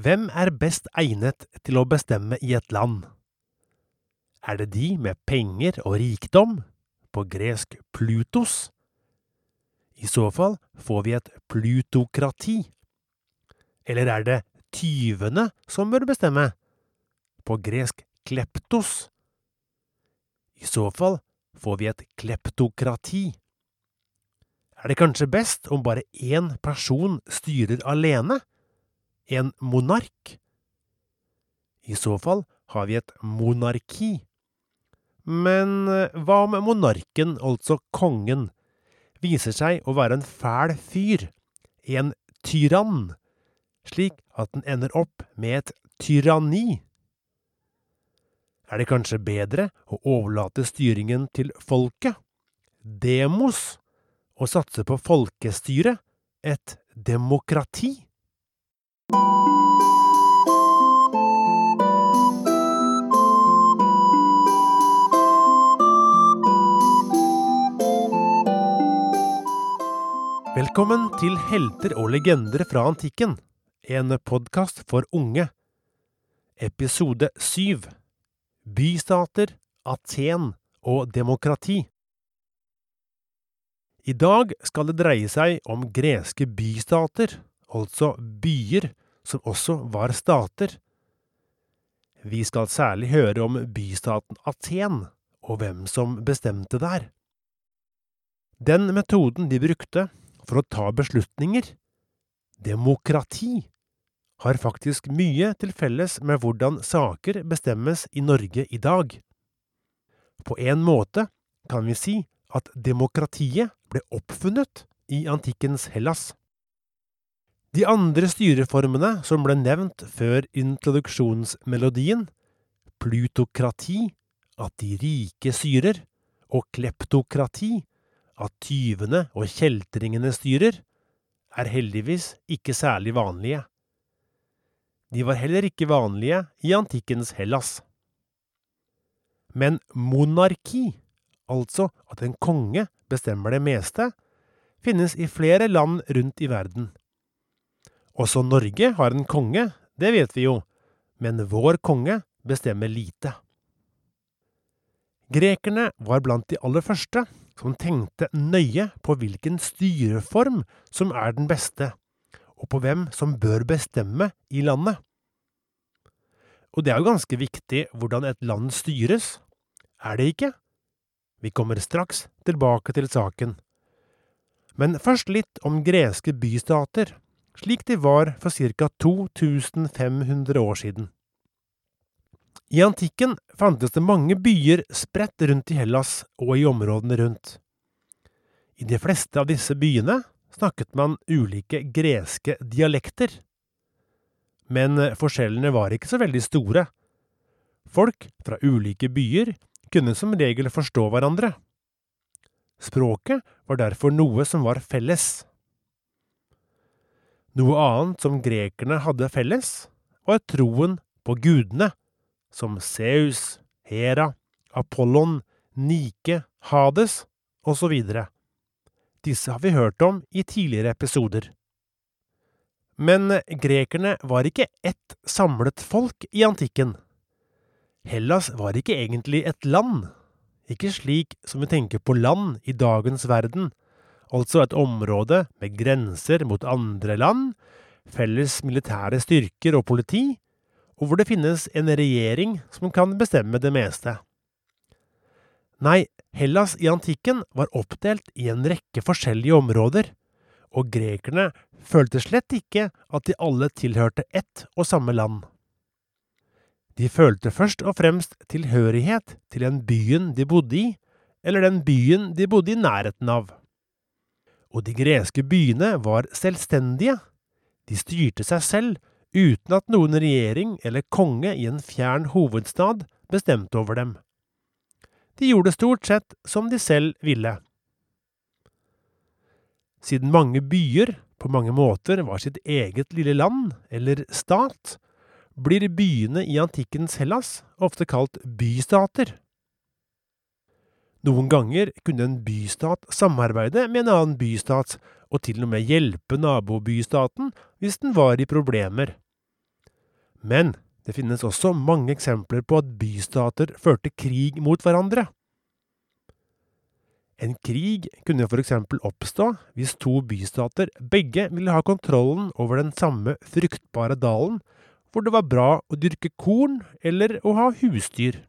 Hvem er best egnet til å bestemme i et land? Er det de med penger og rikdom, på gresk Plutos? I så fall får vi et plutokrati. Eller er det tyvene som bør bestemme, på gresk kleptos? I så fall får vi et kleptokrati. Er det kanskje best om bare én person styrer alene? En monark? I så fall har vi et monarki. Men eh, hva om monarken, altså kongen, viser seg å være en fæl fyr, en tyrann, slik at den ender opp med et tyranni? Er det kanskje bedre å overlate styringen til folket, demos, og satse på folkestyre, et demokrati? Velkommen til Helter og legender fra antikken, en podkast for unge. Episode syv Bystater, Aten og demokrati. I dag skal det dreie seg om greske bystater, altså byer som også var stater. Vi skal særlig høre om bystaten Aten, og hvem som bestemte der. Den metoden de brukte for å ta beslutninger, demokrati, har faktisk mye til felles med hvordan saker bestemmes i Norge i dag. På en måte kan vi si at demokratiet ble oppfunnet i antikkens Hellas. De andre styreformene som ble nevnt før introduksjonsmelodien, plutokrati, at de rike styrer, og kleptokrati, at tyvene og kjeltringene styrer, er heldigvis ikke særlig vanlige. De var heller ikke vanlige i antikkens Hellas. Men monarki, altså at en konge bestemmer det meste, finnes i flere land rundt i verden. Også Norge har en konge, det vet vi jo, men vår konge bestemmer lite. Grekerne var blant de aller første som tenkte nøye på hvilken styreform som er den beste, og på hvem som bør bestemme i landet. Og det er jo ganske viktig hvordan et land styres, er det ikke? Vi kommer straks tilbake til saken. Men først litt om greske bystater, slik de var for ca 2500 år siden. I antikken fantes det mange byer spredt rundt i Hellas og i områdene rundt. I de fleste av disse byene snakket man ulike greske dialekter. Men forskjellene var ikke så veldig store. Folk fra ulike byer kunne som regel forstå hverandre. Språket var derfor noe som var felles. Noe annet som grekerne hadde felles, var troen på gudene som Zeus, Hera, Apollon, Nike, Hades osv. Disse har vi hørt om i tidligere episoder. Men grekerne var ikke ett samlet folk i antikken. Hellas var ikke egentlig et land, ikke slik som vi tenker på land i dagens verden, altså et område med grenser mot andre land, felles militære styrker og politi, og hvor det finnes en regjering som kan bestemme det meste. Nei, Hellas i antikken var oppdelt i en rekke forskjellige områder, og grekerne følte slett ikke at de alle tilhørte ett og samme land. De følte først og fremst tilhørighet til den byen de bodde i, eller den byen de bodde i nærheten av. Og de greske byene var selvstendige, de styrte seg selv uten at noen regjering eller konge i en fjern hovedstad bestemte over dem. De gjorde stort sett som de selv ville. Siden mange byer på mange måter var sitt eget lille land, eller stat, blir byene i antikkens Hellas ofte kalt bystater. Noen ganger kunne en bystat samarbeide med en annen bystat, og til og med hjelpe nabobystaten hvis den var i problemer. Men det finnes også mange eksempler på at bystater førte krig mot hverandre. En krig kunne for eksempel oppstå hvis to bystater begge ville ha kontrollen over den samme fruktbare dalen, hvor det var bra å dyrke korn eller å ha husdyr.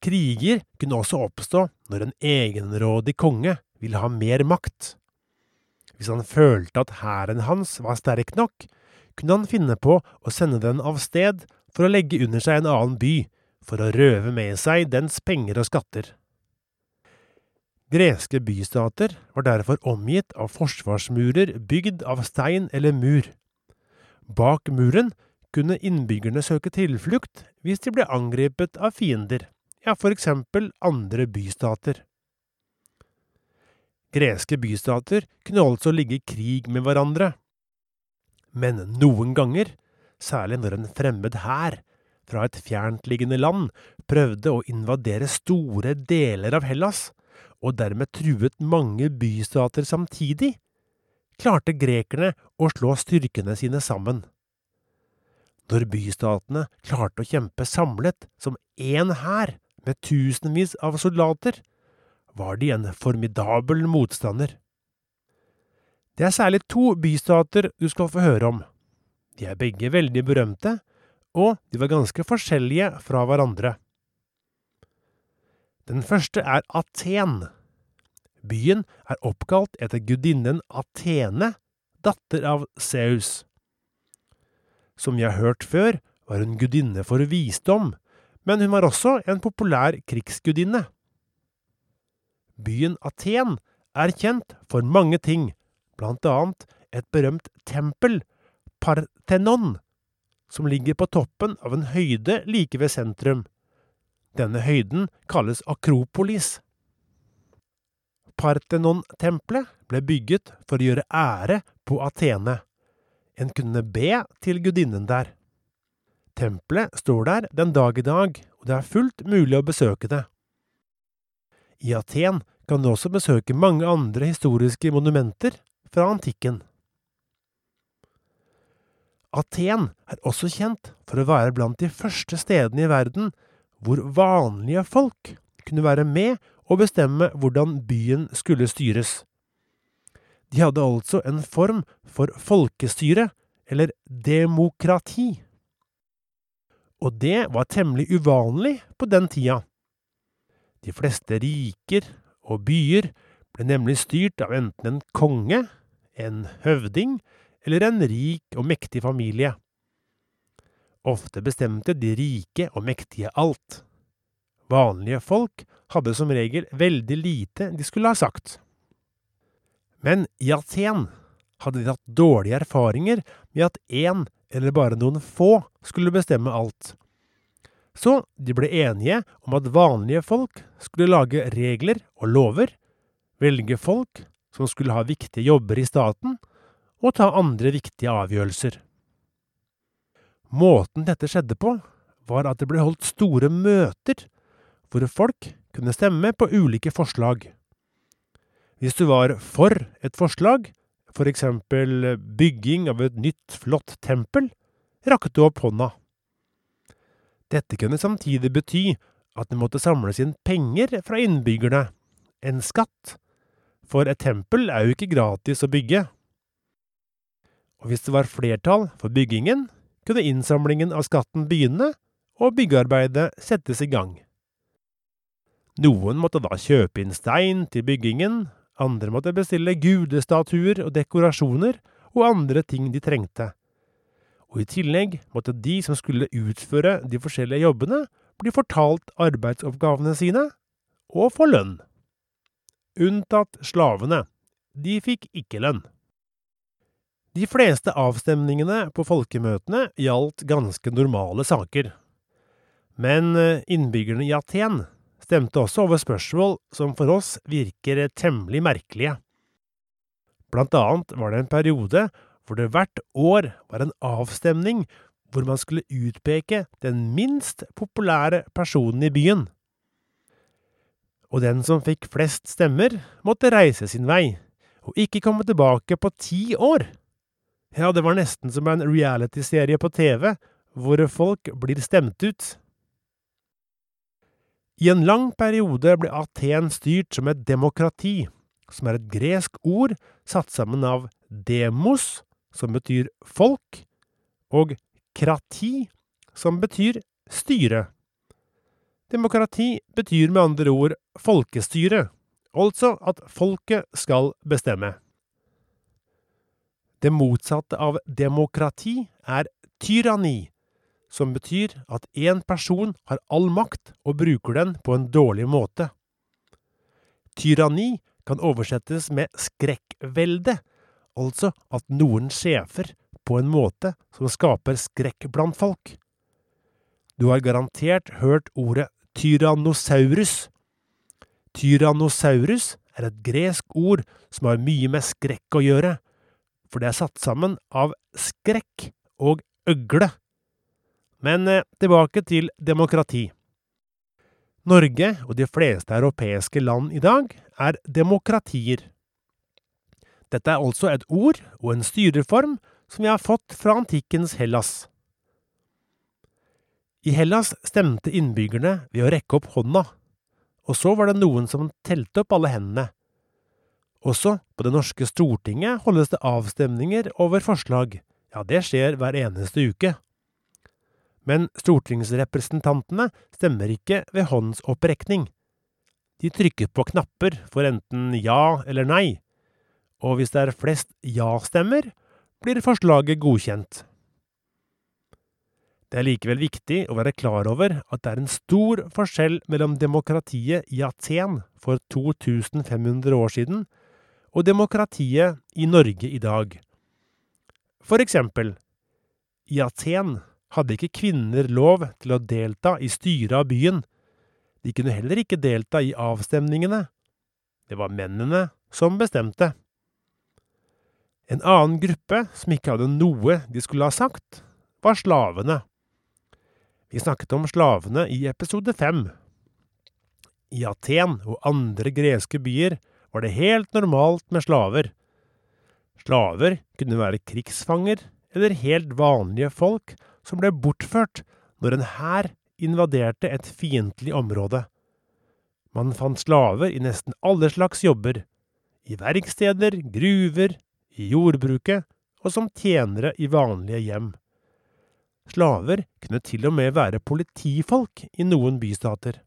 Kriger kunne også oppstå når en egenrådig konge ville ha mer makt. Hvis han følte at hæren hans var sterk nok, kunne han finne på å sende den av sted for å legge under seg en annen by, for å røve med seg dens penger og skatter. Greske bystater var derfor omgitt av forsvarsmurer bygd av stein eller mur. Bak muren kunne innbyggerne søke tilflukt hvis de ble angrepet av fiender, ja, for eksempel andre bystater. Greske bystater kunne altså ligge i krig med hverandre. Men noen ganger, særlig når en fremmed hær fra et fjerntliggende land prøvde å invadere store deler av Hellas, og dermed truet mange bystater samtidig, klarte grekerne å slå styrkene sine sammen. Når bystatene klarte å kjempe samlet som én hær med tusenvis av soldater, var de en formidabel motstander. Det er særlig to bystater du skal få høre om. De er begge veldig berømte, og de var ganske forskjellige fra hverandre. Den første er Aten. Byen er oppkalt etter gudinnen Atene, datter av Zeus. Som vi har hørt før, var hun gudinne for visdom, men hun var også en populær krigsgudinne. Byen Aten er kjent for mange ting, blant annet et berømt tempel, Parthenon, som ligger på toppen av en høyde like ved sentrum. Denne høyden kalles Akropolis. Parthenon-tempelet ble bygget for å gjøre ære på Atene. En kunne be til gudinnen der. Tempelet står der den dag i dag, og det er fullt mulig å besøke det. I Aten kan du også besøke mange andre historiske monumenter fra antikken. Aten er også kjent for å være blant de første stedene i verden hvor vanlige folk kunne være med og bestemme hvordan byen skulle styres. De hadde altså en form for folkestyre, eller demokrati. Og det var temmelig uvanlig på den tida. De fleste riker og byer ble nemlig styrt av enten en konge, en høvding eller en rik og mektig familie. Ofte bestemte de rike og mektige alt. Vanlige folk hadde som regel veldig lite de skulle ha sagt. Men i Aten hadde de hatt dårlige erfaringer med at én eller bare noen få skulle bestemme alt. Så de ble enige om at vanlige folk skulle lage regler og lover, velge folk som skulle ha viktige jobber i staten, og ta andre viktige avgjørelser. Måten dette skjedde på, var at det ble holdt store møter hvor folk kunne stemme på ulike forslag. Hvis du var for et forslag, for eksempel bygging av et nytt, flott tempel, rakte opp hånda. Dette kunne samtidig bety at det måtte samles inn penger fra innbyggerne, en skatt, for et tempel er jo ikke gratis å bygge. Og hvis det var flertall for byggingen, kunne innsamlingen av skatten begynne, og byggearbeidet settes i gang. Noen måtte da kjøpe inn stein til byggingen, andre måtte bestille gudestatuer og dekorasjoner og andre ting de trengte. Og i tillegg måtte de som skulle utføre de forskjellige jobbene, bli fortalt arbeidsoppgavene sine og få lønn. Unntatt slavene. De fikk ikke lønn. De fleste avstemningene på folkemøtene gjaldt ganske normale saker. Men eh, innbyggerne i Aten stemte også over spørsmål som for oss virker temmelig merkelige. Blant annet var det en periode hvor det hvert år var en avstemning hvor man skulle utpeke den minst populære personen i byen. Og den som fikk flest stemmer, måtte reise sin vei, og ikke komme tilbake på ti år. Ja, det var nesten som en realityserie på TV, hvor folk blir stemt ut. I en lang periode ble Aten styrt som et demokrati, som er et gresk ord satt sammen av demos, som betyr folk, og krati, som betyr styre. Demokrati betyr med andre ord folkestyre, altså at folket skal bestemme. Det motsatte av demokrati er tyranni, som betyr at én person har all makt og bruker den på en dårlig måte. Tyranni kan oversettes med skrekkvelde, altså at noen sjefer på en måte som skaper skrekk blant folk. Du har garantert hørt ordet tyrannosaurus. Tyrannosaurus er et gresk ord som har mye med skrekk å gjøre, for det er satt sammen av skrekk og øgle. Men eh, tilbake til demokrati. Norge og de fleste europeiske land i dag er demokratier. Dette er altså et ord og en styreform som vi har fått fra antikkens Hellas. I Hellas stemte innbyggerne ved å rekke opp hånda, og så var det noen som telte opp alle hendene. Også på det norske Stortinget holdes det avstemninger over forslag. Ja, det skjer hver eneste uke. Men stortingsrepresentantene stemmer ikke ved håndsopprekning. De trykker på knapper for enten ja eller nei, og hvis det er flest ja-stemmer, blir forslaget godkjent. Det er likevel viktig å være klar over at det er en stor forskjell mellom demokratiet i Aten for 2500 år siden og demokratiet i Norge i dag. For eksempel, i Aten hadde ikke kvinner lov til å delta i styret av byen. De kunne heller ikke delta i avstemningene. Det var mennene som bestemte. En annen gruppe som ikke hadde noe de skulle ha sagt, var slavene. Vi snakket om slavene i episode fem. I Aten og andre greske byer var det helt normalt med slaver. Slaver kunne være krigsfanger eller helt vanlige folk som ble bortført når en hær invaderte et fiendtlig område. Man fant slaver i nesten alle slags jobber, i verksteder, gruver, i jordbruket og som tjenere i vanlige hjem. Slaver kunne til og med være politifolk i noen bystater.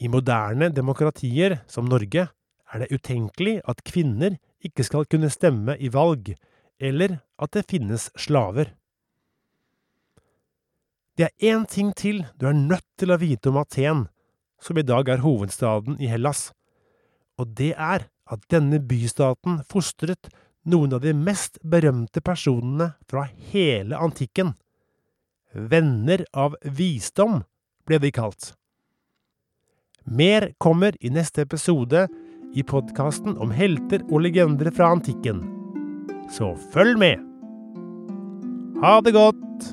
I moderne demokratier som Norge er det utenkelig at kvinner ikke skal kunne stemme i valg, eller at det finnes slaver. Det er én ting til du er nødt til å vite om Aten, som i dag er hovedstaden i Hellas, og det er at denne bystaten fostret noen av de mest berømte personene fra hele antikken. Venner av visdom ble de kalt. Mer kommer i neste episode i podkasten om helter og legender fra antikken. Så følg med! Ha det godt!